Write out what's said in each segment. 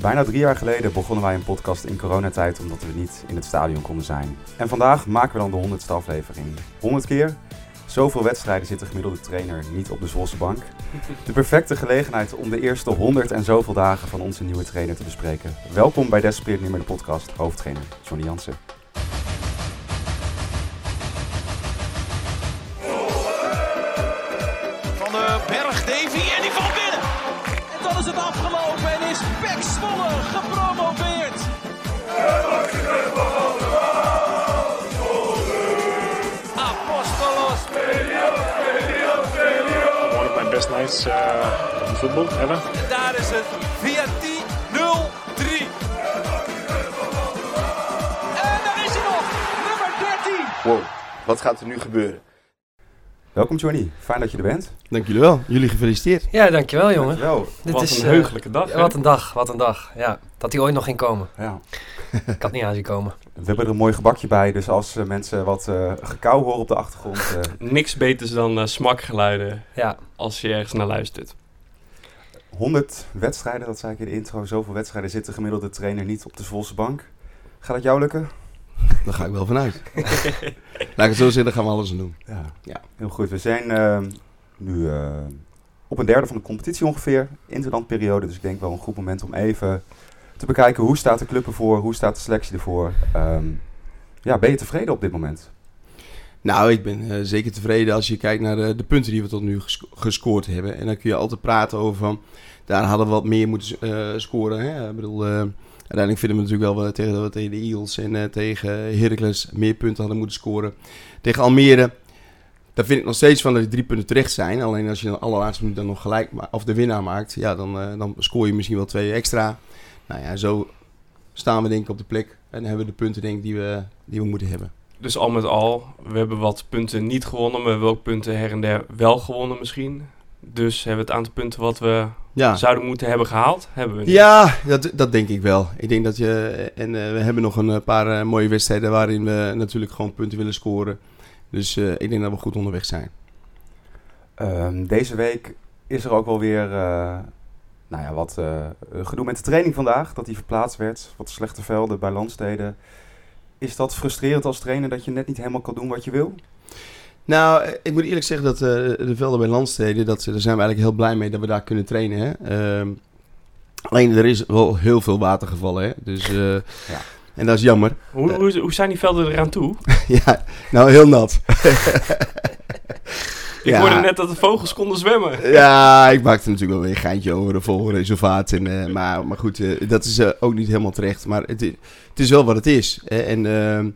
Bijna drie jaar geleden begonnen wij een podcast in coronatijd omdat we niet in het stadion konden zijn. En vandaag maken we dan de honderdste aflevering. 100 keer? Zoveel wedstrijden zit de gemiddelde trainer niet op de Zwolse bank. De perfecte gelegenheid om de eerste 100 en zoveel dagen van onze nieuwe trainer te bespreken. Welkom bij Despereerd Nimmer de podcast, hoofdtrainer Johnny Jansen. Uh. En daar is het Viati 0-3. En daar is hij nog. Nummer 13. Wow, wat gaat er nu gebeuren? Welkom Johnny, fijn dat je er bent. Dank jullie wel. Jullie gefeliciteerd. Ja, dankjewel jongen. Dankjewel. Dit Wat is, een eh, heugelijke dag, ja, wat een dag, wat een dag. Ja, dat hij ooit nog ging komen. Ja. Ik had niet aan zien komen. We hebben er een mooi gebakje bij, dus als eh, mensen wat eh gekauw horen op de achtergrond... eh, Niks beters dan smakgeluiden Ja, als je ergens naar luistert. 100 wedstrijden, dat zei ik in de intro. Zoveel wedstrijden zit de gemiddelde trainer niet op de Zwolse bank. Gaat het jou lukken? Daar ga ik wel vanuit. Laat ik het zo daar gaan we alles aan doen. Ja. Ja. Heel goed. We zijn eh, nu eh, op een derde van de competitie ongeveer. Interlandperiode. Dus ik denk wel een goed moment om even te bekijken hoe staat de club ervoor, hoe staat de selectie ervoor. Ehm, ja, ben je tevreden op dit moment? Nou, ik ben eh, zeker tevreden als je kijkt naar de, de punten die we tot nu ges- gescoord hebben. En dan kun je altijd praten over van, daar hadden we wat meer moeten eh, scoren. Hè? Ik bedoel, eh, uiteindelijk vinden we natuurlijk wel we tegen, dat we tegen de Eagles en eh, tegen Heracles meer punten hadden moeten scoren. Tegen Almere, daar vind ik nog steeds van dat die drie punten terecht zijn. Alleen als je de allerlaatste minuut dan nog gelijk of de winnaar maakt, ja, dan, eh, dan scoor je misschien wel twee extra. Nou ja, zo staan we denk ik op de plek en hebben we de punten denk die we, die we moeten hebben. Dus al met al, we hebben wat punten niet gewonnen, maar we hebben ook punten her en der wel gewonnen misschien. Dus hebben we het aantal punten wat we Ja. zouden moeten hebben gehaald, hebben we niet. Ja, dat, dat denk ik wel. Ik denk dat je. En eh, we hebben nog een eh, paar eh, mooie wedstrijden waarin we natuurlijk gewoon punten willen scoren. Dus eh, ik denk dat we goed onderweg zijn. Ehm, deze week is er ook wel weer eh, nou ja, wat eh, gedoe met de training vandaag. Dat die verplaatst werd. Wat slechte velden bij landsteden. Is dat frustrerend als trainer dat je net niet helemaal kan doen wat je wil? Nou, ik moet eerlijk zeggen dat eh, de velden bij Landsteden, dat, daar zijn we eigenlijk heel blij mee dat we daar kunnen trainen. Hè? Ehm, alleen er is wel heel veel water gevallen. Hè? Dus, eh, En dat is jammer. Hoe, hoe, hoe zijn die velden eraan toe? ja, nou heel nat. Ik Ja. hoorde net dat de vogels konden zwemmen. Ja, ik maakte natuurlijk wel weer een geintje over de vogelreservaat. En, eh, maar, maar goed, eh, dat is eh, ook niet helemaal terecht. Maar het, het is wel wat het is. hè. En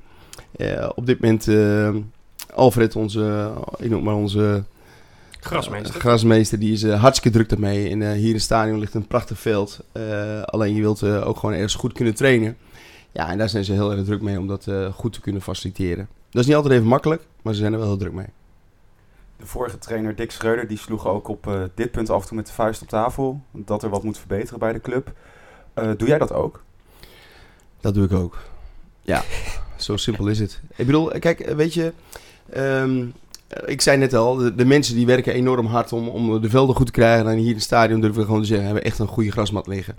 op dit moment, Alfred, onze, ik noem maar onze Grasmeester. grasmeester, die is hartstikke druk daarmee. En hier in het stadion ligt een prachtig veld. Alleen je wilt ook gewoon ergens goed kunnen trainen. Ja, en daar zijn ze heel erg druk mee om dat goed te kunnen faciliteren. Dat is niet altijd even makkelijk, maar ze zijn er wel heel druk mee. De vorige trainer Dick Schreuder die sloeg ook op eh, dit punt af en toe met de vuist op tafel. Dat er wat moet verbeteren bij de club. Eh, doe jij dat ook? Dat doe ik ook. Ja, zo simpel is het. Ik bedoel, kijk, weet je, ehm, ik zei net al, de, de mensen die werken enorm hard om, om de velden goed te krijgen. En hier in het stadion durven we gewoon te zeggen, hebben we echt een goede grasmat liggen.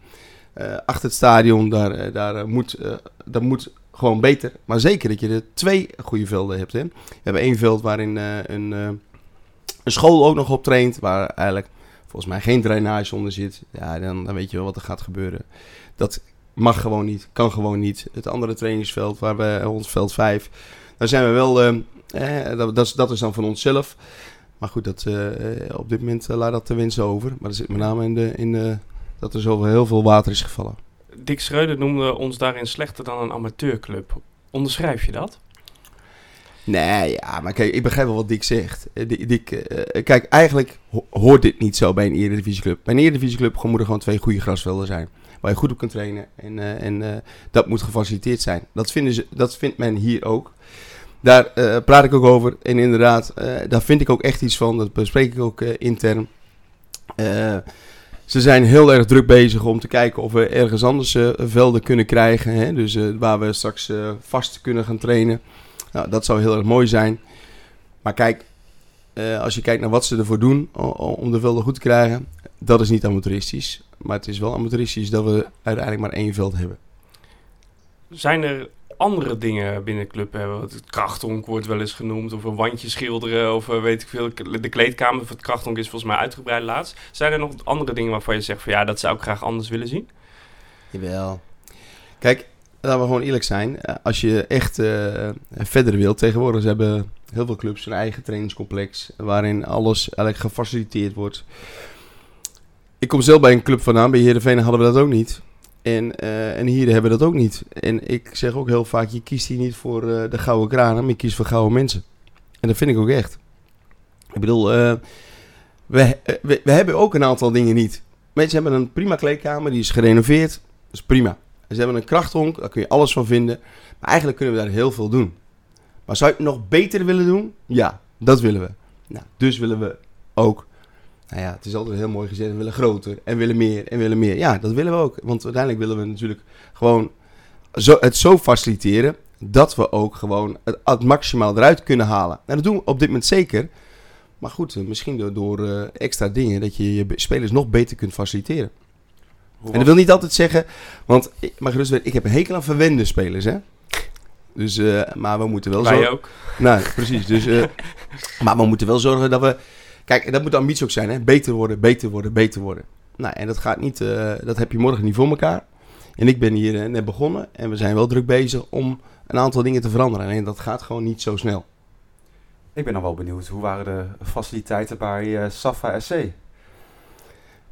Eh, achter het stadion, daar, daar, moet, dat moet gewoon beter. Maar zeker dat je er twee goede velden hebt. Hè. We hebben één veld waarin een, een school ook nog op traint, waar eigenlijk volgens mij geen drainage onder zit. Ja, dan, dan weet je wel wat er gaat gebeuren. Dat mag gewoon niet, kan gewoon niet. Het andere trainingsveld, waar we ons veld 5, daar zijn we wel, eh, eh, dat, dat, is, dat is dan van onszelf. Maar goed, dat, eh, eh, op dit moment eh, laat dat wind zo over. Maar dat zit met name in, de, in de, dat er zoveel heel veel water is gevallen. Dick Schreuder noemde ons daarin slechter dan een amateurclub. Onderschrijf je dat? Nee, ja, maar kijk, ik begrijp wel wat Dick zegt. Eh, Dick, eh, kijk, eigenlijk ho- hoort dit niet zo bij een Eredivisieclub. Bij een Eredivisieclub moeten er gewoon twee goede grasvelden zijn. Waar je goed op kunt trainen. En, eh, en eh, dat moet gefaciliteerd zijn. Dat, vinden ze, dat vindt men hier ook. Daar eh, praat ik ook over. En inderdaad, eh, daar vind ik ook echt iets van. Dat bespreek ik ook eh, intern. Eh, ze zijn heel erg druk bezig om te kijken of we ergens anders eh, velden kunnen krijgen. Hè? Dus eh, waar we straks eh, vast kunnen gaan trainen. Nou, dat zou heel erg mooi zijn. Maar kijk, eh, als je kijkt naar wat ze ervoor doen om de velden goed te krijgen, dat is niet amateuristisch. Maar het is wel amateuristisch dat we uiteindelijk maar één veld hebben. Zijn er andere dingen binnen de club? Want Het krachtonk wordt wel eens genoemd. Of een wandje schilderen. Of eh, weet ik veel. De kleedkamer van het krachtonk is volgens mij uitgebreid laatst. Zijn er nog andere dingen waarvan je zegt van ja, dat zou ik graag anders willen zien? Jawel. Kijk, laten we gewoon eerlijk zijn. Eh, Als je echt eh, verder wilt, tegenwoordig hebben heel veel clubs een eigen trainingscomplex. Waarin alles eigenlijk gefaciliteerd wordt. Ik kom zelf bij een club vandaan. Bij Heerenveen hadden we dat ook niet. En, eh, en hier hebben we dat ook niet. En ik zeg ook heel vaak, je kiest hier niet voor de gouden kranen, maar je kiest voor gouden mensen. En dat vind ik ook echt. Ik bedoel, we, we hebben ook een aantal dingen niet. Mensen hebben een prima kleedkamer, die is gerenoveerd. Dat is prima. Ze hebben een krachthonk, daar kun je alles van vinden. Maar eigenlijk kunnen we daar heel veel doen. Maar zou je het nog beter willen doen? Ja, dat willen we. Nou, dus willen we ook. Nou ja, het is altijd heel mooi gezegd. We willen groter en willen meer en willen meer. Ja, dat willen we ook. Want uiteindelijk willen we natuurlijk gewoon zo, het zo faciliteren dat we ook gewoon het, maximaal eruit kunnen halen. En dat doen we op dit moment zeker. Maar goed, eh, misschien door, door eh, extra dingen dat je je spelers nog beter kunt faciliteren. Hoe En dat wil niet altijd zeggen, want ik, maar gerust weten, ik heb een hekel aan verwende spelers, hè. Dus, eh, maar we moeten wel Wij zorgen... ook. Nou, precies. Dus, eh, maar we moeten wel zorgen dat we... Kijk, dat moet de ambitie ook zijn, hè. Beter worden, beter worden, beter worden. Nou, en dat gaat niet... eh, dat heb je morgen niet voor elkaar. En ik ben hier net begonnen. En we zijn wel druk bezig om een aantal dingen te veranderen. En dat gaat gewoon niet zo snel. Ik ben dan wel benieuwd, hoe waren de faciliteiten bij eh, Safa SC?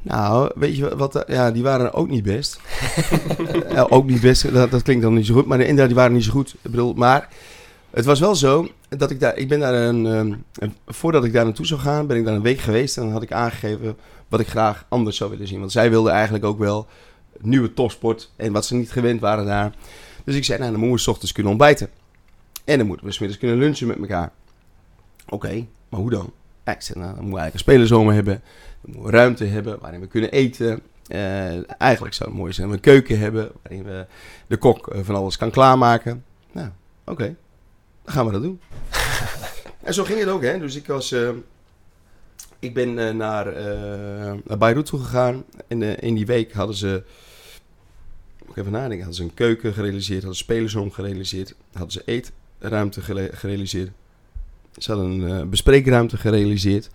Nou, weet je wat? eh, Ja, die waren ook niet best. Ook niet best, dat, dat klinkt dan niet zo goed. Maar inderdaad, die waren niet zo goed. Ik bedoel, maar het was wel zo dat ik daar... Ik ben daar een... ehm, een- voordat ik daar naartoe zou gaan, ben ik daar een week geweest. En dan had ik aangegeven wat ik graag anders zou willen zien. Want zij wilden eigenlijk ook wel nieuwe topsport. En wat ze niet gewend waren daar. Dus ik zei, nou, dan moeten we 's ochtends kunnen ontbijten. En dan moeten we 's middags kunnen lunchen met elkaar. Oké, maar hoe dan? Ik zei, nou, dan moeten we eigenlijk een spelerzomer hebben. Moeten ruimte hebben waarin we kunnen eten. Eh, eigenlijk zou het mooi zijn we een keuken hebben waarin we de kok eh, van alles kan klaarmaken. Nou, oké, dan gaan we dat doen. en zo ging het ook, hè. Dus ik was... eh, ik ben naar, naar Beirut toe gegaan. En in die week hadden ze... Moet ik even nadenken. Hadden ze een keuken gerealiseerd. Hadden ze spelersom gerealiseerd. Hadden ze eetruimte gere- gerealiseerd. Ze hadden een bespreekruimte gerealiseerd.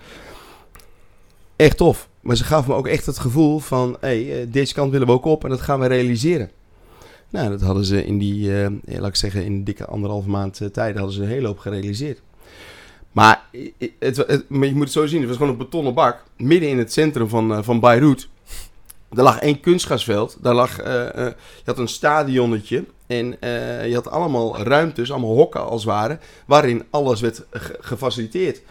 Echt tof. Maar ze gaven me ook echt het gevoel van... Hey, eh, deze kant willen we ook op en dat gaan we realiseren. Nou, dat hadden ze in die, eh, laat ik zeggen, in dikke anderhalve maand eh, tijd hadden ze een hele hoop gerealiseerd. Maar het, maar je moet het zo zien, het was gewoon een betonnen bak, midden in het centrum van, van Beirut. Er lag één kunstgrasveld, daar lag, je had een stadionnetje en je had allemaal ruimtes, allemaal hokken als het ware, waarin alles werd ge- gefaciliteerd.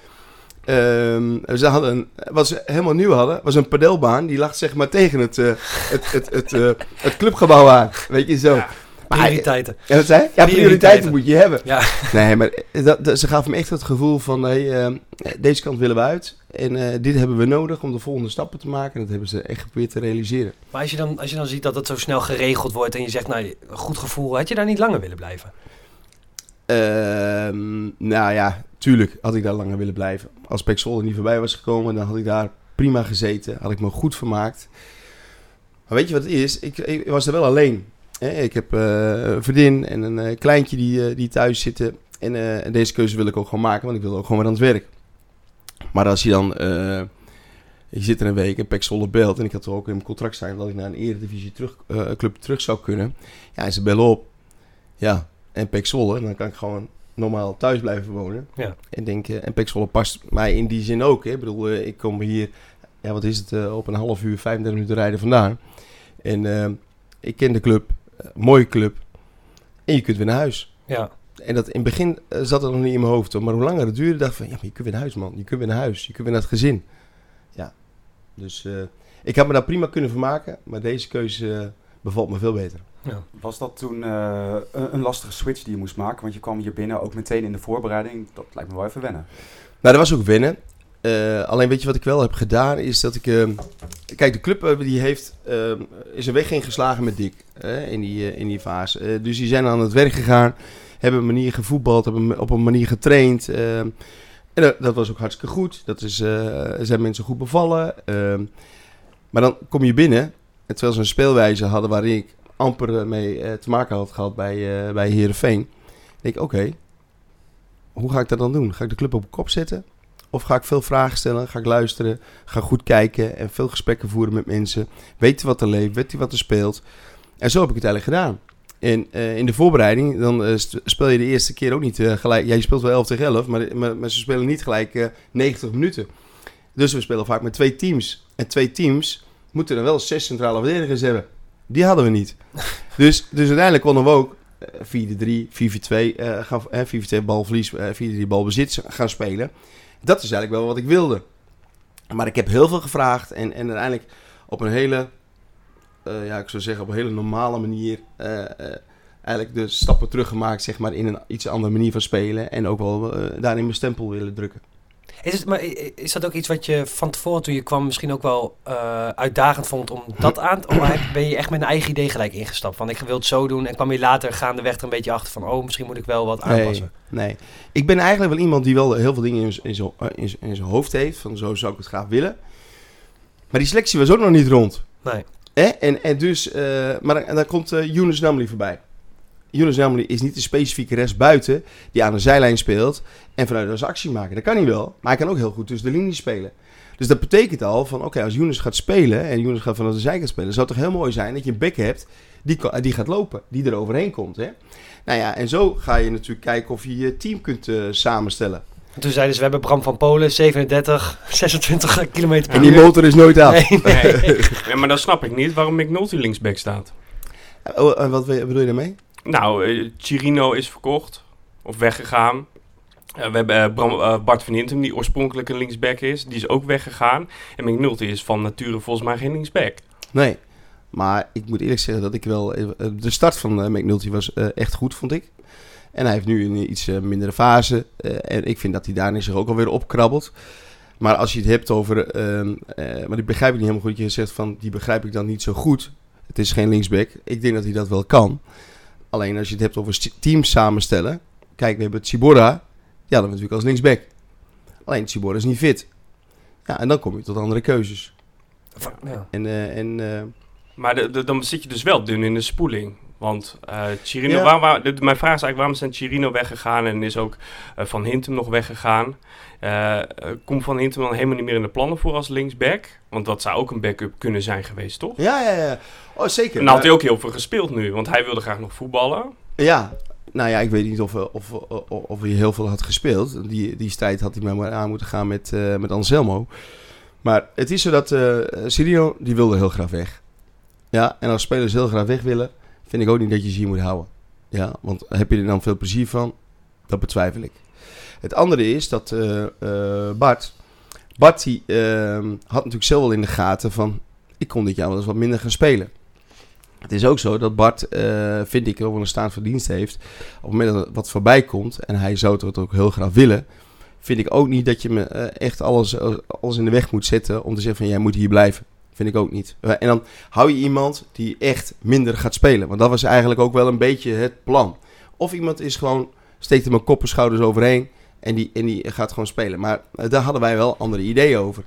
Ehm, ze hadden, een- wat ze helemaal nieuw hadden, was een padelbaan. Die lag zeg maar tegen het, eh, het, het, het, eh, het clubgebouw aan. Weet je zo. Ja, Maar- Prioriteiten. Ja, wat zei? Ja, prioriteiten Prioriteiten. moet je hebben. Ja. Nee, maar dat, dat- ze gaven me echt het gevoel van... Hey, eh, deze kant willen we uit. En eh, dit hebben we nodig om de volgende stappen te maken. En dat hebben ze echt geprobeerd te realiseren. Maar als je, dan, als je dan ziet dat het zo snel geregeld wordt en je zegt, nou, een goed gevoel, had je daar niet langer willen blijven? Ehm, nou ja, tuurlijk had ik daar langer willen blijven. Als Pek Zwolle niet voorbij was gekomen, dan had ik daar prima gezeten. Had ik me goed vermaakt. Maar weet je wat het is? Ik, ik was er wel alleen. Ik heb eh, een vriendin en een eh, kleintje die, eh, die thuis zitten. En deze keuze wil ik ook gewoon maken, want ik wil ook gewoon weer aan het werk. Maar als je dan... eh, je zit er een week en Pek Zwolle belt. En ik had toch ook in mijn contract staan dat ik naar een eredivisie terug, club terug zou kunnen. Ja, en ze bellen op. Ja, en Zwolle. En dan kan ik gewoon normaal thuis blijven wonen. Ja. En denk, eh, en Zwolle past mij in die zin ook. Hè. Ik bedoel, eh, ik kom hier, ja, wat is het, eh, op een half uur, 35 minuten rijden vandaan. En ik ken de club, mooie club. En je kunt weer naar huis. Ja. En dat in het begin zat dat nog niet in mijn hoofd. hoor. Maar hoe langer het duurde, dacht ik van, ja, maar je kunt weer naar huis, man. Je kunt weer naar huis. Je kunt weer naar het gezin. Ja. Dus ik had me daar prima kunnen vermaken. Maar deze keuze bevalt me veel beter. Was dat toen eh, een, een lastige switch die je moest maken? Want je kwam hier binnen ook meteen in de voorbereiding. Dat lijkt me wel even wennen. Nou, dat was ook wennen. Eh, alleen weet je wat ik wel heb gedaan, is dat ik... eh, kijk, de club eh, die heeft, eh, is een weg ingeslagen met Dick in, die, in die fase. Eh, dus die zijn aan het werk gegaan, hebben een manier gevoetbald, hebben op een manier getraind. eh, en dat, dat was ook hartstikke goed. Dat is, eh, zijn mensen goed bevallen. maar dan kom je binnen terwijl ze een speelwijze hadden waar ik amper eh, mee eh, te maken had gehad bij, eh bij Heerenveen. denk ik, oké, hoe ga ik dat dan doen? Ga ik de club op kop zetten? Of ga ik veel vragen stellen, ga ik luisteren, ga goed kijken en veel gesprekken voeren met mensen. Weten wat er leeft, weten wat er speelt. En zo heb ik het eigenlijk gedaan. En in de voorbereiding, dan speel je de eerste keer ook niet gelijk. Ja, je speelt wel 11 tegen 11, maar, maar, maar ze spelen niet gelijk eh, 90 minuten. Dus we spelen vaak met twee teams. En twee teams moeten dan wel zes centrale verdedigers hebben. Die hadden we niet. dus, dus uiteindelijk konden we ook eh, 4-3, 4-4-2, eh, gaan, eh, 4-4-2 balverlies, eh 4-3 balbezit gaan spelen. Dat is eigenlijk wel wat ik wilde. Maar ik heb heel veel gevraagd en, en uiteindelijk op een hele, eh, ja, ik zou zeggen, op een hele normale manier eh, eigenlijk de stappen teruggemaakt, zeg maar, in een iets andere manier van spelen. En ook wel daarin mijn stempel willen drukken. Is, het, maar is dat ook iets wat je van tevoren toen je kwam misschien ook wel eh, uitdagend vond om dat aan te... Of ben je echt met een eigen idee gelijk ingestapt? Van ik wil het zo doen en kwam je later gaandeweg er een beetje achter van... Oh, misschien moet ik wel wat aanpassen. Nee, nee. Ik ben eigenlijk wel iemand die wel heel veel dingen in zijn eh, in in zijn hoofd heeft. Van zo zou ik het graag willen. Maar die selectie was ook nog niet rond. Nee. Hè? En, en dus, eh, maar dan, en dan komt eh Younes Namli voorbij. Younes Namli is niet de specifieke rest buiten die aan de zijlijn speelt en vanuit als actie maken. Dat kan hij wel, maar hij kan ook heel goed tussen de linies spelen. Dus dat betekent al van, oké, als Younes gaat spelen en Younes gaat vanuit de zijkant spelen, zou het toch heel mooi zijn dat je een bek hebt die, die gaat lopen, die er overheen komt. Hè? Nou ja, en zo ga je natuurlijk kijken of je je team kunt eh, samenstellen. En Toen zeiden ze, we hebben Bram van Polen, 37, 26 kilometer per En die uur. motor is nooit af. Nee, nee. Nee. Ja, maar dan snap ik niet waarom McNulty linksback staat. Oh, en wat bedoel je daarmee? Nou, eh, Chirino is verkocht of weggegaan. Eh, we hebben eh, Bart van Hintem, die oorspronkelijk een linksback is. Die is ook weggegaan. En McNulty is van nature volgens mij geen linksback. Nee. Maar ik moet eerlijk zeggen dat ik wel... De start van McNulty was echt goed, vond ik. En hij heeft nu een iets mindere fase. en ik vind dat hij daarin zich ook alweer opkrabbelt. Maar als je het hebt over... ehm, eh, maar die begrijp ik niet helemaal goed. Je zegt van, die begrijp ik dan niet zo goed. Het is geen linksback. Ik denk dat hij dat wel kan. Alleen als je het hebt over teams samenstellen. Kijk, we hebben Tsibora. Ja, dan natuurlijk als linksback. Alleen Tsibora is niet fit. Ja, en dan kom je tot andere keuzes. Ja. En, eh, en eh, Maar de, de- dan zit je dus wel dun in de spoeling. Want eh Chirino, Ja. waar, waar, de- mijn vraag is eigenlijk, waarom zijn Chirino weggegaan en is ook Van Hintem nog weggegaan? Komt Van Hintem dan helemaal niet meer in de plannen voor als linksback? Want dat zou ook een backup kunnen zijn geweest, toch? Ja, ja, ja. Oh, zeker. En dan had hij Maar- ook heel veel gespeeld nu, want hij wilde graag nog voetballen. Ja. Nou ja, ik weet niet of, of, of, of hij heel veel had gespeeld. Die, die strijd had hij maar aan moeten gaan met, eh, met Anselmo. Maar het is zo dat eh Cirino, die wilde heel graag weg. Ja, en als spelers heel graag weg willen, vind ik ook niet dat je ze hier moet houden. Ja, want heb je er dan veel plezier van? Dat betwijfel ik. Het andere is dat eh, eh, Bart, Bart die, ehm, had natuurlijk zelf wel in de gaten van, ik kon dit jaar wel eens wat minder gaan spelen. Het is ook zo dat Bart, eh, vind ik, wel een staand van dienst heeft. Op het moment dat wat voorbij komt, en hij zou het ook heel graag willen, vind ik ook niet dat je me eh, echt alles, eh, alles in de weg moet zetten om te zeggen van jij moet hier blijven. Vind ik ook niet. En dan hou je iemand die echt minder gaat spelen. Want dat was eigenlijk ook wel een beetje het plan. Of iemand is gewoon, steekt er mijn kop schouders overheen en die, en die gaat gewoon spelen. Maar daar hadden wij wel andere ideeën over.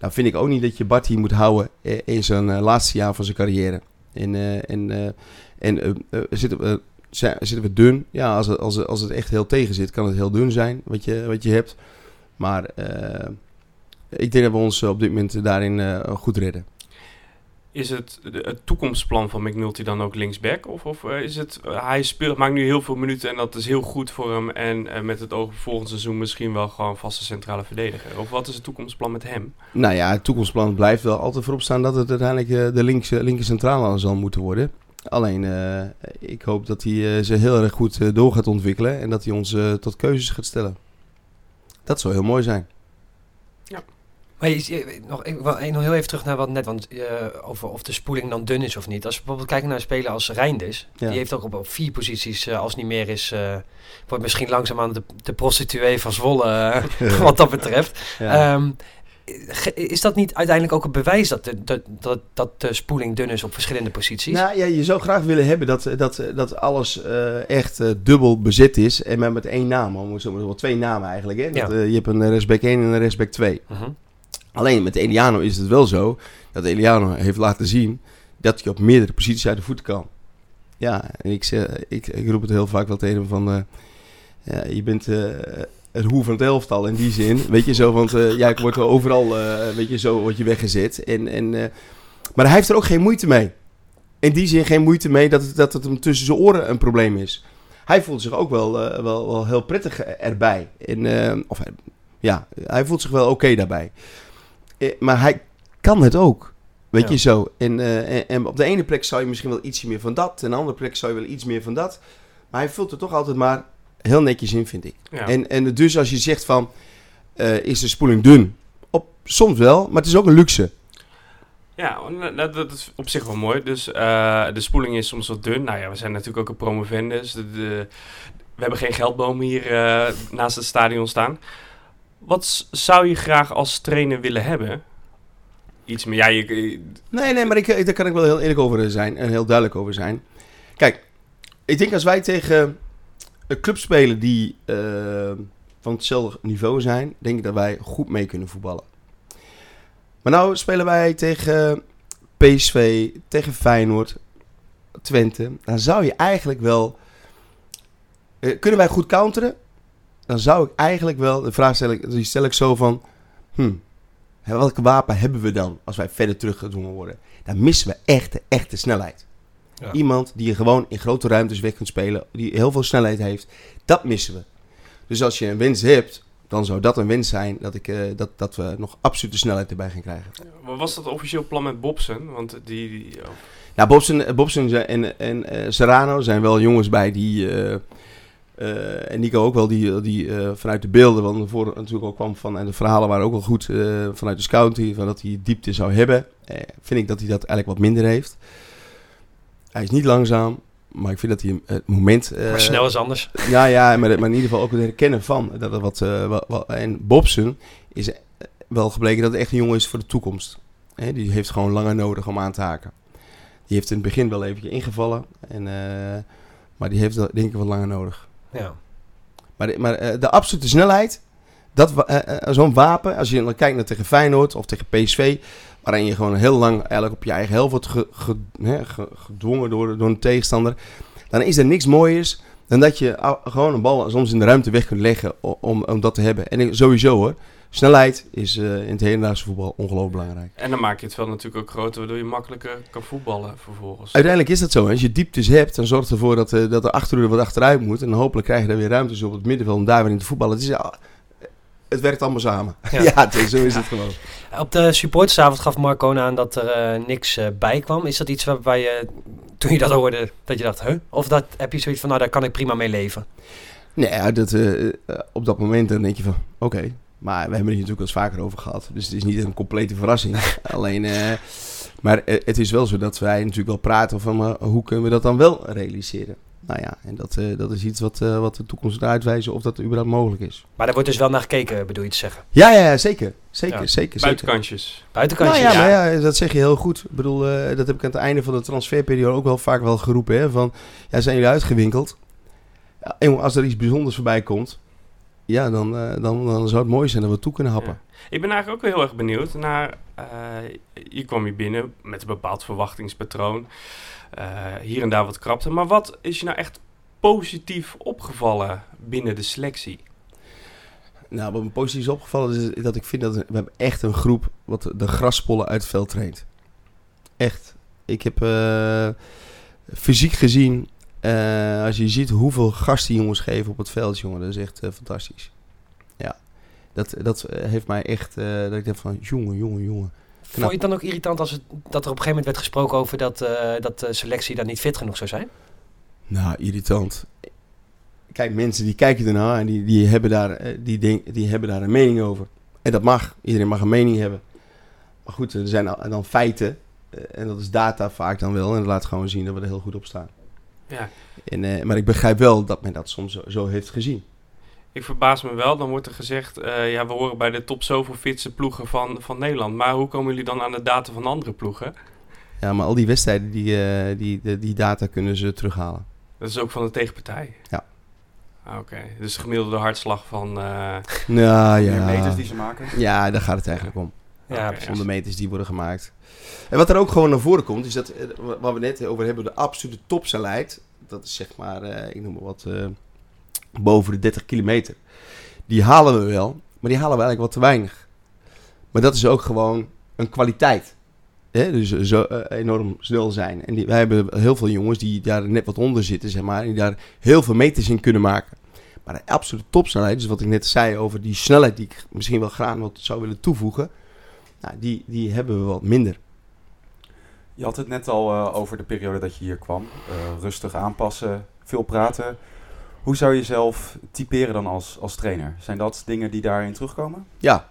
Nou vind ik ook niet dat je Bart hier moet houden in zijn laatste jaar van zijn carrière. En, eh, en, eh, en eh, zitten, we, zitten we dun? Ja, als het, als, als het echt heel tegen zit, kan het heel dun zijn wat je, wat je hebt. Maar ik denk dat we ons op dit moment daarin goed redden. Is het het toekomstplan van McNulty dan ook linksback? Of, of eh, is het, eh, hij speelt, maakt nu heel veel minuten en dat is heel goed voor hem. En met het oog op volgend seizoen misschien wel gewoon vaste centrale verdediger. Of wat is het toekomstplan met hem? Nou ja, het toekomstplan blijft wel altijd voorop staan dat het uiteindelijk eh, de linkse, linker centrale zal moeten worden. Alleen, ik hoop dat hij eh, ze heel erg goed eh, door gaat ontwikkelen en dat hij ons tot keuzes gaat stellen. Dat zou heel mooi zijn. Maar je, je- nog, ik nog heel even terug naar wat net, want eh, over of de spoeling dan dun is of niet. Als we bijvoorbeeld kijken naar een speler als Reinders, Ja. die heeft ook op, op vier posities, eh, als niet meer is, eh, wordt misschien langzaamaan de, de prostituee van Zwolle, wat dat betreft. Ja. Ehm, is dat niet uiteindelijk ook een bewijs dat de, dat, dat, dat de spoeling dun is op verschillende posities? Nou ja, je zou graag willen hebben dat, dat, dat alles echt dubbel bezet is. En maar met één naam. Zo, twee namen eigenlijk. Hè? Dat, Ja. je hebt een respect 1 en een respect 2. Mhm. Alleen met Eliano is het wel zo dat Eliano heeft laten zien dat hij op meerdere posities uit de voeten kan. Ja, en ik, zeg, ik, roep het heel vaak wel tegen hem van... eh, ja, je bent eh, het hoe van het elftal in die zin. Weet je, zo, want eh, ja, ik word overal, weet je, zo word je weggezet. En, en, maar hij heeft er ook geen moeite mee. In die zin geen moeite mee dat het, dat het hem tussen zijn oren een probleem is. Hij voelt zich ook wel, wel, wel heel prettig erbij. En, of, ja, hij voelt zich wel oké daarbij. Eh, maar hij kan het ook. Weet Ja. je zo. En, eh, en, en op de ene plek zou je misschien wel ietsje meer van dat. En de andere plek zou je wel iets meer van dat. Maar hij vult er toch altijd maar heel netjes in, vind ik. Ja. En, en dus als je zegt van, eh, is de spoeling dun? Op, soms wel, maar het is ook een luxe. Ja, nou, dat, dat is op zich wel mooi. Dus de spoeling is soms wat dun. Nou ja, we zijn natuurlijk ook een promovendus. De, de- we hebben geen geldboom hier naast het stadion staan. Wat zou je graag als trainer willen hebben? Iets meer. Ja, Nee, nee, maar ik, ik- daar kan ik wel heel eerlijk over zijn en heel duidelijk over zijn. Kijk, ik denk als wij tegen een club spelen die eh, van hetzelfde niveau zijn, denk ik dat wij goed mee kunnen voetballen. Maar nou spelen wij tegen PSV, tegen Feyenoord, Twente. Dan zou je eigenlijk wel... eh, kunnen wij goed counteren? Dan zou ik eigenlijk wel... De vraag stel ik, die stel ik zo van... Hmm, welke wapen hebben we dan als wij verder teruggedwongen worden? Dan missen we echt de echte snelheid. Ja. Iemand die je gewoon in grote ruimtes weg kunt spelen, die heel veel snelheid heeft, dat missen we. Dus als je een wens hebt, dan zou dat een wens zijn dat, ik, eh, dat, dat we nog absolute snelheid erbij gaan krijgen. wat was dat officieel plan met Bobsen? Want die... die oh, Nou, Bobson, Bobson en, en eh, Serrano zijn wel jongens bij die. eh, eh, en Nico ook wel, die, die eh, vanuit de beelden, want ervoor natuurlijk ook kwam van. En de verhalen waren ook wel goed eh, vanuit de scouting, van dat hij diepte zou hebben. Eh, vind ik dat hij dat eigenlijk wat minder heeft. Hij is niet langzaam, maar ik vind dat hij het moment. eh, maar snel is anders. ja, ja, maar, maar in ieder geval ook het herkennen van. Dat er wat, eh, wat, wat- en Bobson is eh, wel gebleken dat het echt een jongen is voor de toekomst. Hè, die heeft gewoon langer nodig om aan te haken. Die heeft in het begin wel eventjes ingevallen. En, eh, maar die heeft dat, denk ik wat langer nodig. Ja. Maar, de, eh, de absolute snelheid, dat, eh, eh, zo'n wapen, als je dan kijkt naar tegen Feyenoord of tegen PSV, waarin je gewoon heel lang eigenlijk op je eigen helft wordt gedwongen door, door een tegenstander, dan is er niks mooiers dan dat je gewoon een bal soms in de ruimte weg kunt leggen om, om dat te hebben. En sowieso hoor, snelheid is eh, in het hedendaagse voetbal ongelooflijk belangrijk. En dan maak je het wel natuurlijk ook groter, waardoor je makkelijker kan voetballen vervolgens. Uiteindelijk is dat zo. hè. Als je dieptes hebt, dan zorgt ervoor dat, eh, dat de achteruur wat achteruit moet. En hopelijk krijg je daar weer ruimtes op het middenveld om daar weer in te voetballen. Het, is, het werkt allemaal samen. Ja. Ja, het is- zo is het gewoon. Op de supportersavond gaf Marcona aan dat er eh, niks bij kwam. Is dat iets waarbij je, toen je dat hoorde, dat je dacht, huh? Of dat, heb je zoiets van, nou, daar kan ik prima mee leven? Nee, ja, dat, op dat moment dan denk je van, oké. Maar we hebben het hier natuurlijk wel eens vaker over gehad. Dus het is niet een complete verrassing. Alleen, eh, maar eh, het is wel zo dat wij natuurlijk wel praten van, maar hoe kunnen we dat dan wel realiseren? Nou ja, en dat, eh, dat is iets wat, eh, wat de toekomst gaat uitwijzen of dat überhaupt mogelijk is. Maar daar wordt dus wel naar gekeken, bedoel je te zeggen. Ja, ja, ja zeker. Zeker, Ja. zeker, zeker. Buitenkantjes. Buitenkantje. Nou ja, maar ja, dat zeg je heel goed. Ik bedoel, eh, dat heb ik aan het einde van de transferperiode ook wel vaak wel geroepen. Hè, van, ja, zijn jullie uitgewinkeld? Ja, jongen, als er iets bijzonders voorbij komt, ja, dan, eh, dan, dan zou het mooi zijn dat we toe kunnen happen. Ik ben eigenlijk ook wel heel erg benieuwd naar. eh, je kwam hier binnen met een bepaald verwachtingspatroon. Eh, hier en daar wat krapte. Maar wat is je nou echt positief opgevallen binnen de selectie? Nou, wat me positief is opgevallen is dat ik vind dat we hebben echt een groep wat de graspollen uit het veld traint. Echt. Ik heb fysiek gezien, eh, als je ziet hoeveel gas die jongens geven op het veld, jongen, dat is echt eh, fantastisch. Ja, dat, dat heeft mij echt, eh, dat ik denk van, jongen, jongen, jongen. Vond je het dan ook irritant als het, dat er op een gegeven moment werd gesproken over dat, dat de selectie dan niet fit genoeg zou zijn? Nou, irritant. Kijk, mensen die kijken ernaar en die, die, hebben daar, die, denk, die hebben daar een mening over. En dat mag. Iedereen mag een mening hebben. Maar goed, er zijn dan feiten. En dat is data vaak dan wel. En dat laat gewoon zien dat we er heel goed op staan. Ja, En, eh, maar ik begrijp wel dat men dat soms zo, zo heeft gezien. ik verbaas me wel. Dan wordt er gezegd, eh, ja, we horen bij de top zoveel fitste ploegen van, van Nederland. Maar hoe komen jullie dan aan de data van andere ploegen? Ja, maar al die wedstrijden, die, eh, die, die, die data kunnen ze terughalen. Dat is ook van de tegenpartij? Ja. Ah, Oké, dus gemiddelde hartslag van... eh, Nou ja. meters die ze maken. Ja, daar gaat het eigenlijk om. Ja, Oké, precies. Fundamentals die worden gemaakt. En wat er ook gewoon naar voren komt, is dat, eh, waar we net over hebben, de absolute topsnelheid. Dat is zeg maar, eh, ik noem maar wat, eh, boven de 30 kilometer. Die halen we wel, maar die halen we eigenlijk wat te weinig. Maar dat is ook gewoon een kwaliteit. Hè? Dus zo enorm snel zijn. En die, wij hebben heel veel jongens die daar net wat onder zitten, zeg maar. En die daar heel veel meters in kunnen maken. Maar de absolute topsnelheid, dus wat ik net zei over die snelheid die ik misschien wel graag wat zou willen toevoegen. Nou, die, die hebben we wat minder. Je had het net al eh, over de periode dat je hier kwam. Eh, rustig aanpassen, veel praten. Hoe zou je jezelf typeren dan als, als trainer? Zijn dat dingen die daarin terugkomen? Ja.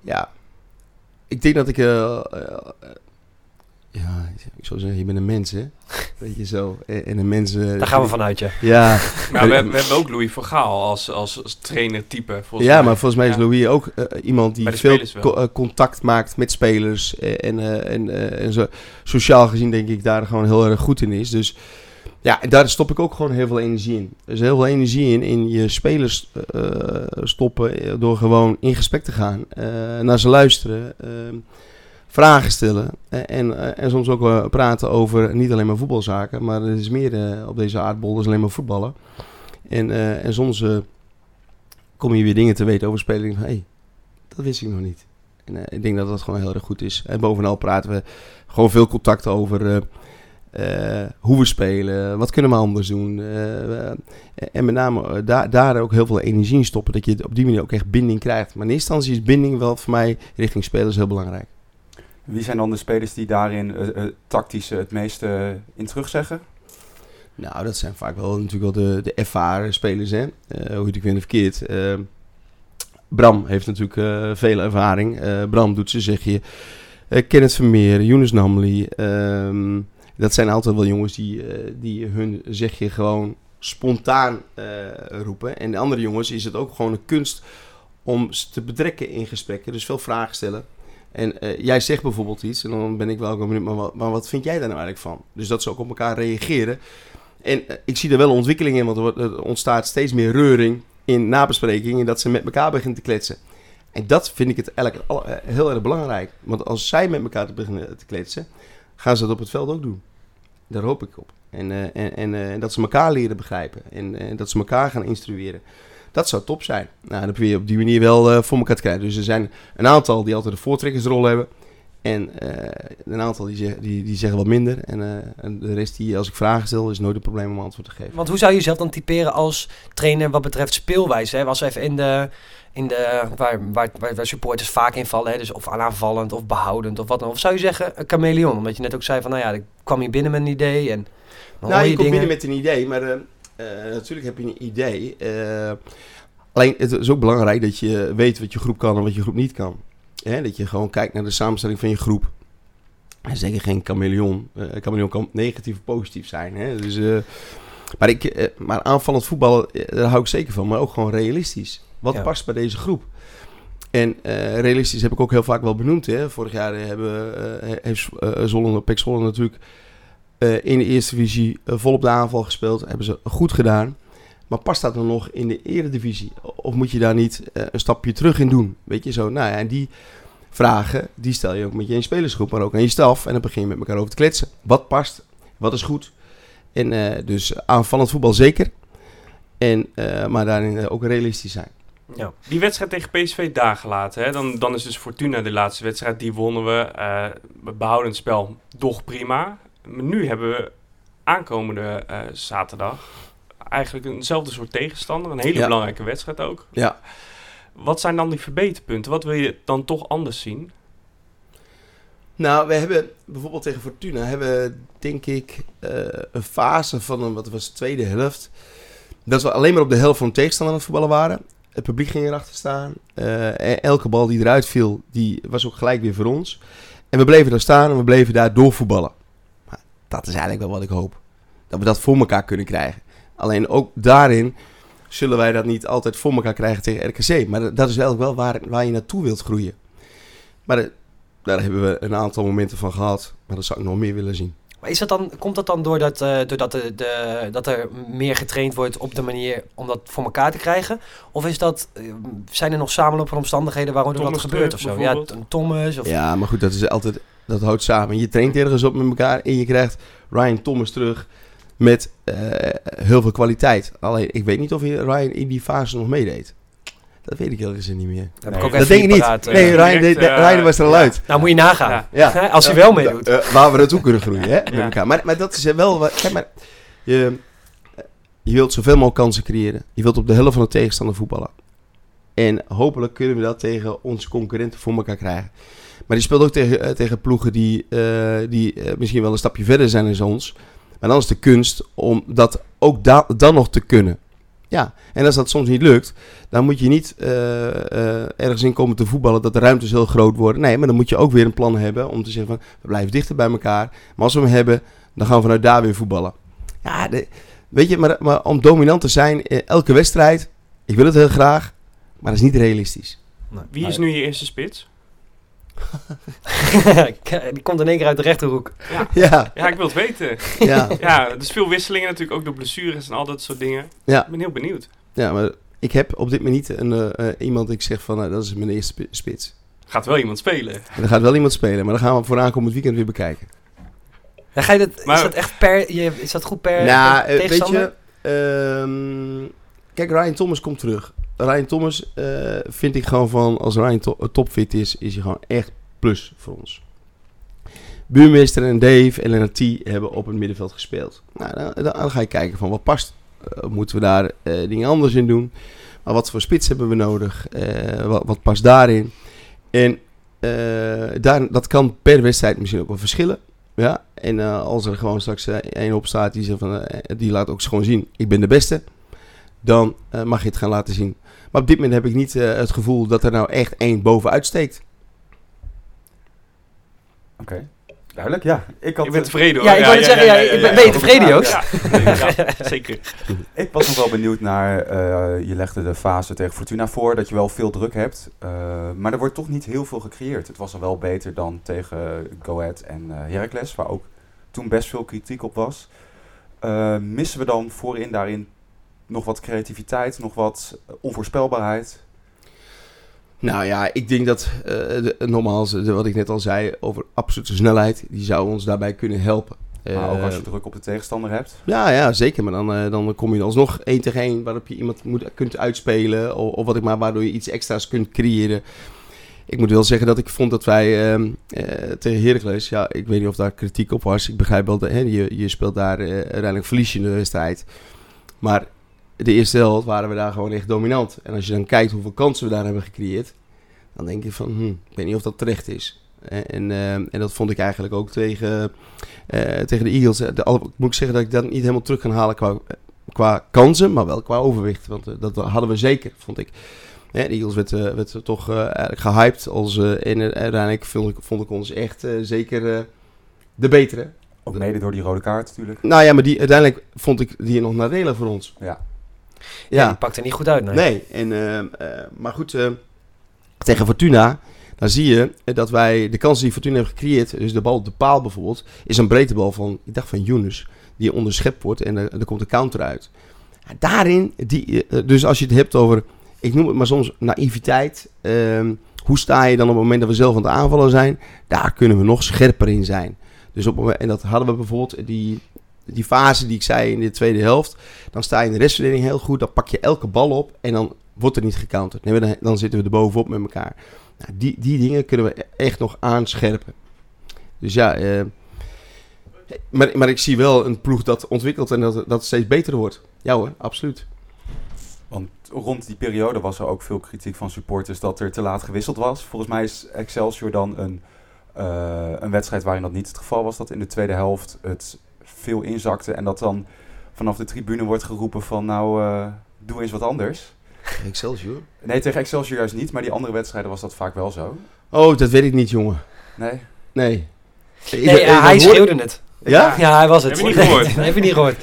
Ja. Ik denk dat ik... eh, ja, ik zou zeggen, je bent een mens, hè? Weet je zo. En en een mens... eh, Daar gaan we vanuit, ja. Ja, Nou, we, hebben- we hebben ook Louis van Gaal als, als, als trainer-type. volgens ja mij. maar volgens mij is Ja. Louis ook eh, iemand die veel co- eh, contact maakt met spelers. eh, en eh, en, eh, en zo, sociaal gezien denk ik daar gewoon heel erg goed in is. Dus ja, en daar stop ik ook gewoon heel veel energie in. Er is heel veel energie in, in je spelers eh, stoppen eh, door gewoon in gesprek te gaan. eh, naar ze luisteren. Eh, vragen stellen. eh, en, eh, en soms ook wel praten over niet alleen maar voetbalzaken. Maar er is meer eh, op deze aardbol dan alleen maar voetballen. En, eh, en soms eh, kom je weer dingen te weten over spelers. Hé, hey, dat wist ik nog niet. En eh, ik denk dat dat gewoon heel erg goed is. En bovenal praten we gewoon veel contact over eh, eh, hoe we spelen. Wat kunnen we anders doen. eh, eh, en met name eh, daar, daar ook heel veel energie in stoppen. Dat je op die manier ook echt binding krijgt. Maar in eerste instantie is binding wel voor mij richting spelers heel belangrijk. Wie zijn dan de spelers die daarin eh, tactisch eh, het meeste in terugzeggen? Nou, dat zijn vaak wel natuurlijk wel de, de ervaren spelers, hè. Hoe je het vindt verkeerd. Eh, Bram heeft natuurlijk veel ervaring. Bram doet ze, zeg je. Kenneth Vermeer, Younes Namli. ehm, dat zijn altijd wel jongens die, die hun, zeg je, gewoon spontaan roepen. En de andere jongens is het ook gewoon een kunst om ze te betrekken in gesprekken. Dus veel vragen stellen. En eh, jij zegt bijvoorbeeld iets en dan ben ik wel benieuwd, maar wat, maar wat vind jij daar nou eigenlijk van? Dus dat ze ook op elkaar reageren. En eh, ik zie er wel een ontwikkeling in, want er, ontstaat steeds meer reuring in nabesprekingen, dat ze met elkaar beginnen te kletsen. En dat vind ik het eigenlijk eh, heel erg belangrijk. Want als zij met elkaar te beginnen te kletsen, gaan ze dat op het veld ook doen. Daar hoop ik op. En, en, en dat ze elkaar leren begrijpen. En dat ze elkaar gaan instrueren. Dat zou top zijn. Nou, dan probeer je op die manier wel eh, voor elkaar te krijgen. Dus er zijn een aantal die altijd de voortrekkersrol hebben. En eh, een aantal die, zeggen- die, die zeggen wat minder. En, eh, en de rest die, als ik vragen stel, is nooit een probleem om antwoord te geven. Want hoe zou je jezelf dan typeren als trainer wat betreft speelwijze? Hè? We even in de, in de waar, waar, waar, supporters vaak invallen, hè? dus of aanvallend of behoudend of wat dan. Of zou je zeggen een chameleon? Omdat je net ook zei van, nou ja, ik kwam hier binnen met een idee en Nou, je je komt binnen met een idee, maar natuurlijk heb je een idee. eh, alleen het is ook belangrijk dat je weet wat je groep kan en wat je groep niet kan. Hè, dat je gewoon kijkt naar de samenstelling van je groep. En zeker geen chameleon. Eh, een chameleon kan negatief of positief zijn. Hè? Dus, eh, maar, ik, eh, maar aanvallend voetballen, eh, daar hou ik zeker van. Maar ook gewoon realistisch. Wat Ja. past bij deze groep? En eh, realistisch heb ik ook heel vaak wel benoemd. Hè? Vorig jaar eh, hebben, eh, heeft uh, Zwolle, Pek natuurlijk eh, in de eerste divisie eh, vol op de aanval gespeeld. Hebben ze goed gedaan. Maar past dat dan nog in de eredivisie? Of moet je daar niet eh, een stapje terug in doen? Weet je zo? Nou ja, en die vragen, die stel je ook met je in spelersgroep, maar ook aan je staf. En dan begin je met elkaar over te kletsen. Wat past? Wat is goed? En dus aanvallend voetbal zeker. En, maar daarin ook realistisch zijn. Ja. Die wedstrijd tegen PSV daar gelaten. Hè? Dan, dan is dus Fortuna de laatste wedstrijd. Die wonnen we. eh behoudend spel, doch prima. Maar nu hebben we aankomende eh, zaterdag eigenlijk eenzelfde soort tegenstander. Een hele Ja. belangrijke wedstrijd ook. Ja. Wat zijn dan die verbeterpunten? Wat wil je dan toch anders zien? Nou, we hebben bijvoorbeeld tegen Fortuna, hebben denk ik, eh, een fase van een, wat was de tweede helft. Dat we alleen maar op de helft van de tegenstander aan het voetballen waren. Het publiek ging erachter staan. En elke bal die eruit viel, die was ook gelijk weer voor ons. En we bleven daar staan en we bleven daar doorvoetballen. Dat is eigenlijk wel wat ik hoop. Dat we dat voor elkaar kunnen krijgen. Alleen ook daarin zullen wij dat niet altijd voor elkaar krijgen tegen RKC. Maar dat is wel, wel waar, waar je naartoe wilt groeien. Maar eh, daar hebben we een aantal momenten van gehad. Maar dat zou ik nog meer willen zien. Maar is dat dan, komt dat dan doordat, eh doordat de, de, dat er meer getraind wordt op de manier om dat voor elkaar te krijgen? Of is dat, eh, zijn er nog samenlopende omstandigheden waaronder dat gebeurt of zo? Ja, Thomas of... Ja, maar goed, dat is altijd, dat houdt samen. Je traint ergens op met elkaar en je krijgt Ryan Thomas terug met eh, heel veel kwaliteit. Alleen, ik weet niet of je Ryan in die fase nog meedeed. Dat weet ik eerlijk gezegd niet meer. Dat heb Nee, ik ook dat even denk ik niet. paraat, eh. nee, Ryan, direct, deed- eh, Ryan was er al ja. uit. Nou, moet je nagaan. Ja. Als hij wel meedoet. eh, waar we naartoe kunnen groeien, hè? Met Ja. elkaar. Maar, maar dat is wel... wat- Kijk maar, je, je wilt zoveel mogelijk kansen creëren. Je wilt op de helft van de tegenstander voetballen. En hopelijk kunnen we dat tegen onze concurrenten voor elkaar krijgen. Maar die speelt ook tegen, eh, tegen ploegen die, eh, die eh, misschien wel een stapje verder zijn dan ons. Maar dan is de kunst om dat ook da- dan nog te kunnen. Ja, en als dat soms niet lukt, dan moet je niet eh, eh, ergens in komen te voetballen dat de ruimtes heel groot worden. Nee, maar dan moet je ook weer een plan hebben om te zeggen van, we blijven dichter bij elkaar. Maar als we hem hebben, dan gaan we vanuit daar weer voetballen. Ja, de- weet je, maar, maar om dominant te zijn, eh, elke wedstrijd, ik wil het heel graag, maar dat is niet realistisch. Wie is nu je eerste spits? die komt in één keer uit de rechterhoek. Ja, Ja, ik wil het weten. ja, Ja, er is veel wisselingen natuurlijk, ook door blessures en al dat soort dingen. Ja. Ik ben heel benieuwd. ja, maar ik heb op dit moment niet een, eh, eh, iemand, ik zeg van, nou, dat is mijn eerste spi- spits. Gaat wel iemand spelen. En er gaat wel iemand spelen, maar dan gaan we voor aankomend weekend weer bekijken. Ja, ga je dat, Maar- is dat echt per, je, is dat goed per, nou, per eh, weet tegenstander? je, ehm, kijk, Ryan Thomas komt terug. Ryan Thomas eh, vind ik gewoon van, als Ryan to- eh, topfit is, is hij gewoon echt plus voor ons. Buurmeester en Dave en Lennart T hebben op het middenveld gespeeld. Nou, dan, ga je kijken van wat past. Eh, moeten we daar dingen anders in doen? Maar wat voor spits hebben we nodig? Wat, wat past daarin? En daar, dat kan per wedstrijd misschien ook wel verschillen. Ja, en als er gewoon straks één op staat die, zegt van, die laat ook gewoon zien, ik ben de beste. Dan eh, mag je het gaan laten zien. Maar op dit moment heb ik niet eh, het gevoel dat er nou echt één bovenuit steekt. Oké, duidelijk. Ja, ik, had, Ik ben eh, tevreden hoor. Ja, ik wou net zeggen, ja, ik ben- ben je tevreden, Joost? Ja, ja, zeker. Ik was nog wel benieuwd naar, eh, je legde de fase tegen Fortuna voor, dat je wel veel druk hebt. eh, maar er wordt toch niet heel veel gecreëerd. Het was al wel beter dan tegen Go Ahead en eh Heracles, waar ook toen best veel kritiek op was. Eh, missen we dan voorin daarin nog wat creativiteit, nog wat onvoorspelbaarheid? Nou ja, ik denk dat, eh, de, nogmaals, de- wat ik net al zei over absolute snelheid, die zou ons daarbij kunnen helpen. maar ook als je Eh, druk op de tegenstander hebt. Ja, ja, zeker. Maar dan, eh, dan kom je alsnog één tegen één waarop je iemand moet, kunt uitspelen. Of, of wat ik maar, waardoor je iets extra's kunt creëren. Ik moet wel zeggen dat ik vond dat wij ehm, eh, tegen Heracles, ja, ik weet niet of daar kritiek op was. Ik begrijp wel, dat hè, je, je speelt daar eh, uiteindelijk verlies je in de wedstrijd. Maar de eerste helft waren we daar gewoon echt dominant. En als je dan kijkt hoeveel kansen we daar hebben gecreëerd, dan denk je van, hm, ik weet niet of dat terecht is. Eh, En, eh, en dat vond ik eigenlijk ook tegen, eh, tegen de Eagles. De, moet ik zeggen dat ik dat niet helemaal terug kan halen qua, qua kansen, maar wel qua overwicht. Want dat hadden we zeker, vond ik. De Eagles werd, werd toch eigenlijk gehyped. Als, en uiteindelijk vond ik, vond ik ons echt zeker de betere. Ook mede door die rode kaart natuurlijk. Nou ja, maar die, uiteindelijk vond ik die nog nadelig voor ons. Ja. Ja. die pakt er niet goed uit, nee. Nee, en, eh, maar goed, eh, tegen Fortuna, dan zie je dat wij de kansen die Fortuna heeft gecreëerd, dus de bal op de paal bijvoorbeeld, is een breedtebal van, ik dacht van Younes, die onderschept wordt en er, er komt een counter uit. Daarin, die, dus als je het hebt over, ik noem het maar soms naïviteit, ehm, hoe sta je dan op het moment dat we zelf aan het aanvallen zijn, daar kunnen we nog scherper in zijn. Dus op en dat hadden we bijvoorbeeld, die, die fase die ik zei in de tweede helft, dan sta je in de restverdeling heel goed. Dan pak je elke bal op en dan wordt er niet gecounterd. Nee, dan, dan zitten we er bovenop met elkaar. Nou, die, die dingen kunnen we echt nog aanscherpen. Dus ja, eh, maar, maar ik zie wel een ploeg dat ontwikkelt en dat, dat steeds beter wordt. Ja hoor, absoluut. Want rond die periode was er ook veel kritiek van supporters dat er te laat gewisseld was. Volgens mij is Excelsior dan een, eh, een wedstrijd waarin dat niet het geval was. Dat in de tweede helft het veel inzakte en dat dan vanaf de tribune wordt geroepen van nou, eh, doe eens wat anders. Excelsior? Nee, tegen Excelsior juist niet, maar die andere wedstrijden was dat vaak wel zo. Oh, dat weet ik niet, jongen. Nee? Nee. Nee, ik- ja, ik hij schreeuwde het. Ja? Ja, hij was het. Heb je niet gehoord? Nee, heb je niet gehoord.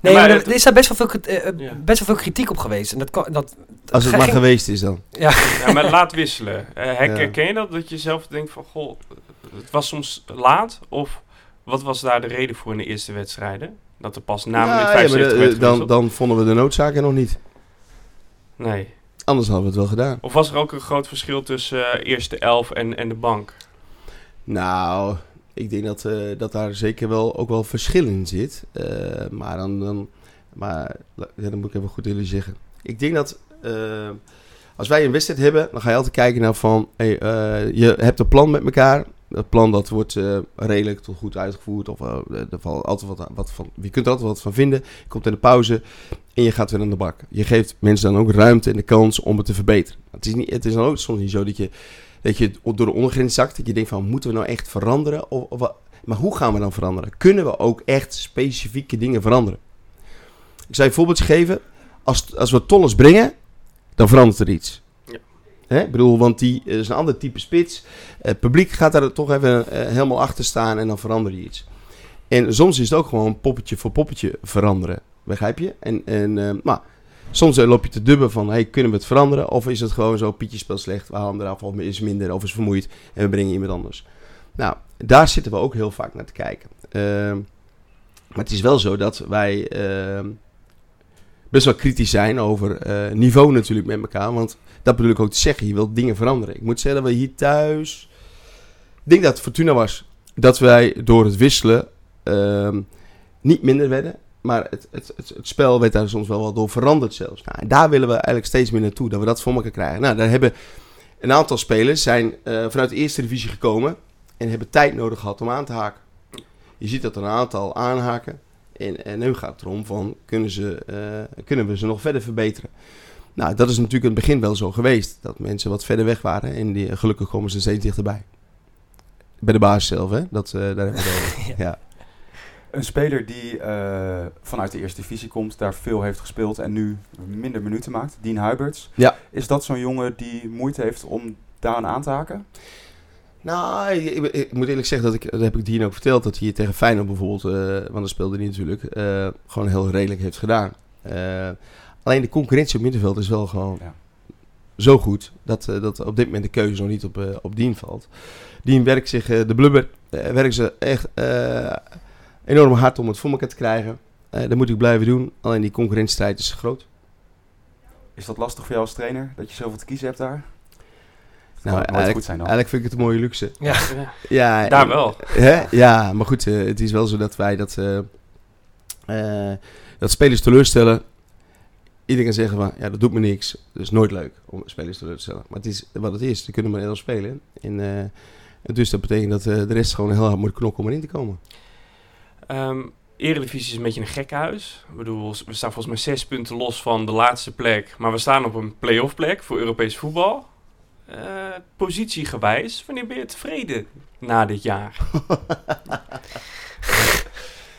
Nee, maar er is daar best wel, veel, eh, eh, best wel veel kritiek op geweest. En dat, kan- dat, Als het ging- maar geweest is dan. Ja, maar laat wisselen. Eh, herken Ja. je dat? Dat je zelf denkt van, goh, het was soms laat? Of Wat was daar de reden voor in de eerste wedstrijden? Dat er pas na Ja, minuut ja, 75 maar, werd eh, dan, dan vonden we de noodzaken nog niet. Nee. Anders hadden we het wel gedaan. Of was er ook een groot verschil tussen eh, eerste elf en, en de bank? Nou, ik denk dat, eh, dat daar zeker wel ook wel verschil in zit. Maar dan, dan, maar, ja, dan moet ik even goed jullie zeggen. Ik denk dat als wij een wedstrijd hebben, dan ga je altijd kijken naar van, hey, je hebt een plan met elkaar. Dat plan dat wordt eh, redelijk tot goed uitgevoerd. Of eh, er valt altijd wat, wat van, je kunt er altijd wat van vinden. Je komt in de pauze en je gaat weer aan de bak. Je geeft mensen dan ook ruimte en de kans om het te verbeteren. Het is, niet, het is dan ook soms niet zo dat je dat je door de ondergrens zakt. Dat je denkt van, moeten we nou echt veranderen? Of, maar hoe gaan we dan veranderen? Kunnen we ook echt specifieke dingen veranderen? Ik zou je een voorbeeldje geven. Als, als we Tolles brengen, dan verandert er iets. Hè? Ik bedoel, want die is een ander type spits. Het publiek gaat daar toch even eh, helemaal achter staan en dan verandert je iets. En soms is het ook gewoon poppetje voor poppetje veranderen. Begrijp je? En, en eh, maar soms eh, loop je te dubben van, hey, kunnen we het veranderen? Of is het gewoon zo, Pietje speelt slecht, we halen hem eraf, of is minder, of is vermoeid en we brengen iemand anders. Nou, daar zitten we ook heel vaak naar te kijken. Ehm, maar het is wel zo dat wij ehm, best wel kritisch zijn over eh, niveau natuurlijk met elkaar. Want dat bedoel ik ook te zeggen, je wilt dingen veranderen. Ik moet zeggen dat we hier thuis... Ik denk dat het Fortuna was. Dat wij door het wisselen ehm, niet minder werden. Maar het, het, het, spel werd daar soms wel wat door veranderd zelfs. Nou, en daar willen we eigenlijk steeds meer naartoe. Dat we dat voor elkaar krijgen. Nou, daar hebben een aantal spelers zijn eh, vanuit de eerste divisie gekomen. En hebben tijd nodig gehad om aan te haken. Je ziet dat er een aantal aanhaken. En, en nu gaat het erom van, kunnen, ze, eh, kunnen we ze nog verder verbeteren? Nou, dat is natuurlijk in het begin wel zo geweest. Dat mensen wat verder weg waren. En die, gelukkig komen ze steeds dichterbij. Bij de basis zelf, hè? Dat, eh, daar hebben we het over. ja. Een speler die eh, vanuit de eerste divisie komt, daar veel heeft gespeeld en nu minder minuten maakt, Dean Huiberts. Ja. Is dat zo'n jongen die moeite heeft om daaraan aan te haken? Nou, ik, ik- ik moet eerlijk zeggen, dat, ik, dat heb ik Dien ook verteld, dat hij tegen Feyenoord bijvoorbeeld, eh, want dan speelde hij natuurlijk, eh, gewoon heel redelijk heeft gedaan. Eh, alleen de concurrentie op middenveld is wel gewoon Ja. zo goed, dat, dat op dit moment de keuze nog niet op, op Dien valt. Dien werkt zich, de blubber, werkt ze echt enorm hard om het voor elkaar te krijgen. Dat moet ik blijven doen, alleen die concurrentiestrijd is groot. Is dat lastig voor jou als trainer, dat je zoveel te kiezen hebt daar? Nou, Nou, eigenlijk, goed zijn dan. eigenlijk vind ik het een mooie luxe. Ja. Ja, daar en- wel. Hè? Ja, maar goed, eh, het is wel zo dat wij dat, eh, eh, dat spelers teleurstellen. Iedereen kan zeggen van, ja, dat doet me niks. Is nooit leuk om spelers teleur te stellen. Maar het is wat het is. Ze kunnen maar heel spelen. En, eh, dus dat betekent dat eh, de rest gewoon heel hard moet knokken om erin te komen. Ehm Eredivisie is een beetje een gekkenhuis. Ik bedoel, we staan volgens mij zes punten los van de laatste plek. Maar we staan op een play-off plek voor Europees voetbal. Eh, positiegewijs, wanneer ben je tevreden na dit jaar?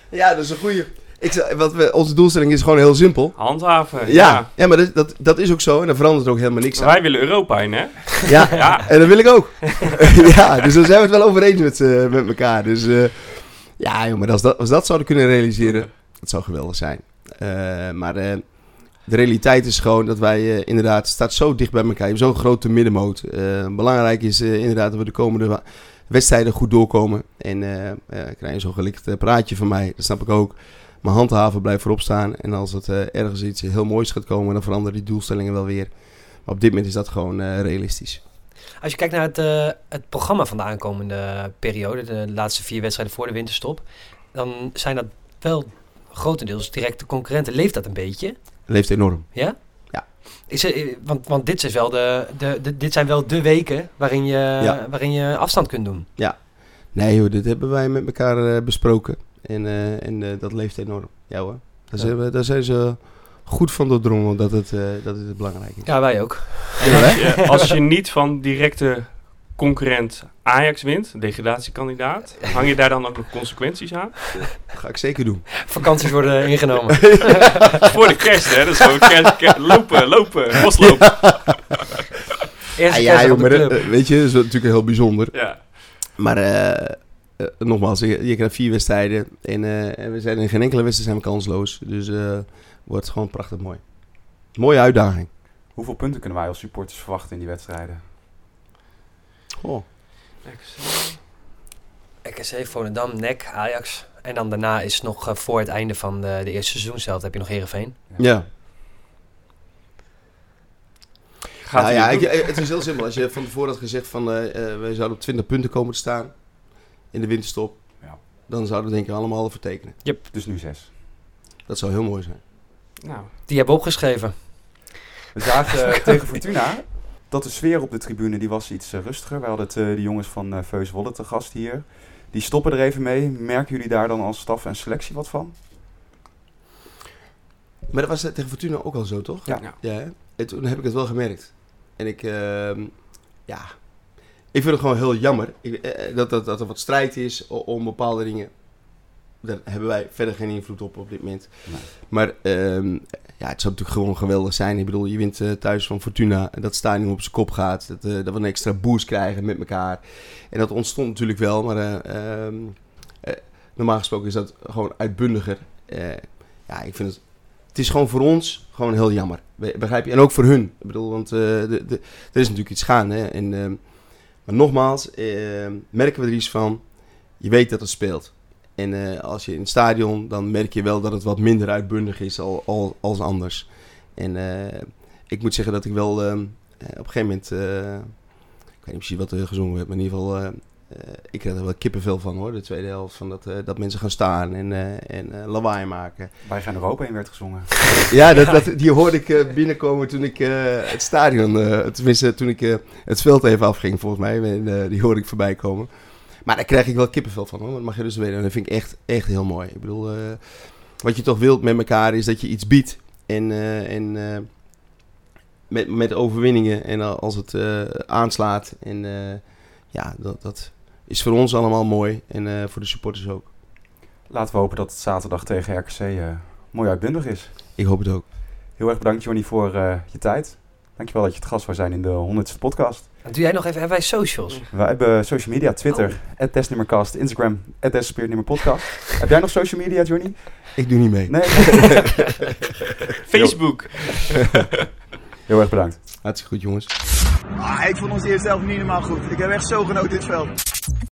Ja, dat is een goeie. Ik, wat we, onze doelstelling is gewoon heel simpel. Handhaven. Ja, ja. maar dat, dat, dat is ook zo. En daar verandert ook helemaal niks aan. Wij willen Europa in, hè? Ja, Ja. en dat wil ik ook. ja, dus daar zijn we het wel over eens met, eh, met elkaar. Dus eh, ja, maar als, dat, als dat zouden kunnen realiseren, dat zou geweldig zijn. Maar de realiteit is gewoon dat wij eh, inderdaad, staat zo dicht bij elkaar. Hebt zo'n grote middenmoot. Eh, belangrijk is eh, inderdaad dat we de komende wedstrijden goed doorkomen. En krijg je zo'n gelicht praatje van mij, dat snap ik ook. Maar handhaven blijft voorop staan. En als het ergens iets heel moois gaat komen, dan veranderen die doelstellingen wel weer. Maar op dit moment is dat gewoon realistisch. Als je kijkt naar het, het programma van de aankomende periode, de laatste vier wedstrijden voor de winterstop, dan zijn dat wel grotendeels directe concurrenten. Leeft dat een beetje? Leeft enorm. Ja? Ja. Is er, eh, want, want dit, is wel de, de, de- dit zijn wel de weken waarin je, Ja. waarin je afstand kunt doen. Nee joh, dit hebben wij met elkaar eh, besproken. En, eh, en eh, dat leeft enorm. Ja hoor. Daar, Ja. zijn, we, daar zijn ze goed van doordrongen dat het, eh, dat het belangrijk is. Ja, wij ook. En als, je, als je niet van directe concurrent Ajax wint, degradatiekandidaat, hang je daar dan ook nog consequenties aan? Dat ga ik zeker doen. Vakanties worden ingenomen. Voor de kerst, hè? Dat is gewoon kerst, kerst- lopen, lopen, boslopen. Eerste Ah, ja, joh, maar dat, eh, weet je, dat is natuurlijk heel bijzonder. Ja. Maar eh, eh, nogmaals, je, je krijgt vier wedstrijden. En, eh, en we zijn in geen enkele wedstrijd zijn we kansloos. Dus eh wordt gewoon prachtig mooi. Mooie uitdaging. Hoeveel punten kunnen wij als supporters verwachten in die wedstrijden? Oh. RKC, Volendam, NEC, Ajax. En dan daarna is nog eh, voor het einde van de, de eerste seizoen zelf heb je nog Heerenveen. Ja. Gaat Nou ja, ik- het is heel simpel. Als je van tevoren had gezegd van eh eh, wij zouden op 20 punten komen te staan in de winterstop, Ja. dan zouden we denk ik allemaal voor tekenen. Dus nu zes. Dat zou heel mooi zijn. Nou, Die hebben opgeschreven. We zagen tegen Fortuna dat de sfeer op de tribune die was iets eh, rustiger. We hadden het, eh, de jongens van eh Veus Wolle te gast hier. Die stoppen er even mee. Merken jullie daar dan als staf en selectie wat van? Maar dat was tegen Fortuna ook al zo, toch? Ja. Ja. En toen heb ik het wel gemerkt. En ik, ehm, ja, ik vind het gewoon heel jammer ik, dat, dat, dat er wat strijd is om bepaalde dingen. Daar hebben wij verder geen invloed op op dit moment. Nee. Maar ehm, ja, het zou natuurlijk gewoon geweldig zijn. Ik bedoel, je wint eh, thuis van Fortuna. Dat stadion op zijn kop gaat. Dat, eh, dat we een extra boost krijgen met elkaar. En dat ontstond natuurlijk wel. Maar eh, ehm, eh, normaal gesproken is dat gewoon uitbundiger. Ja, ik vind het... Het is gewoon voor ons gewoon heel jammer. Be- Begrijp je? En ook voor hun. Ik bedoel, want de, de, er is natuurlijk iets? En, ehm, maar nogmaals, merken we er iets van. Je weet dat het speelt. En eh, als je in het stadion, dan merk je wel dat het wat minder uitbundig is al, al, als anders. En eh, ik moet zeggen dat ik wel eh, op een gegeven moment... ik weet niet precies wat er gezongen werd, maar in ieder geval... ik krijg er wel kippenvel van hoor, de tweede helft. Van dat, dat mensen gaan staan en, en lawaai maken. Wij gaan Europa in werd gezongen. Ja, dat, dat, die hoorde ik binnenkomen toen ik het stadion, tenminste toen ik het veld even afging volgens mij. En, die hoorde ik voorbij komen. Maar daar krijg ik wel kippenvel van hoor, dat mag je dus weten. En dat vind ik echt, echt heel mooi. Ik bedoel, eh, wat je toch wilt met elkaar is dat je iets biedt. En, eh, en eh, met, met overwinningen en als het aanslaat. En ja, dat, dat is voor ons allemaal mooi en voor de supporters ook. Laten we hopen dat het zaterdag tegen RKC mooi uitbundig is. Ik hoop het ook. Heel erg bedankt Johnny voor je tijd. Dankjewel dat je het gast zou zijn in de 100ste podcast. En doe jij nog even, hebben wij socials? We hebben social media, Twitter, oh. Desnummercast, Instagram, Desnummerpodcast. Heb jij nog social media, Johnny? Ik doe niet mee. Nee? Facebook. Heel erg bedankt. Hartstikke goed jongens. Ah, ik vond ons eerst zelf niet helemaal goed. Ik heb echt zo genoten dit veld.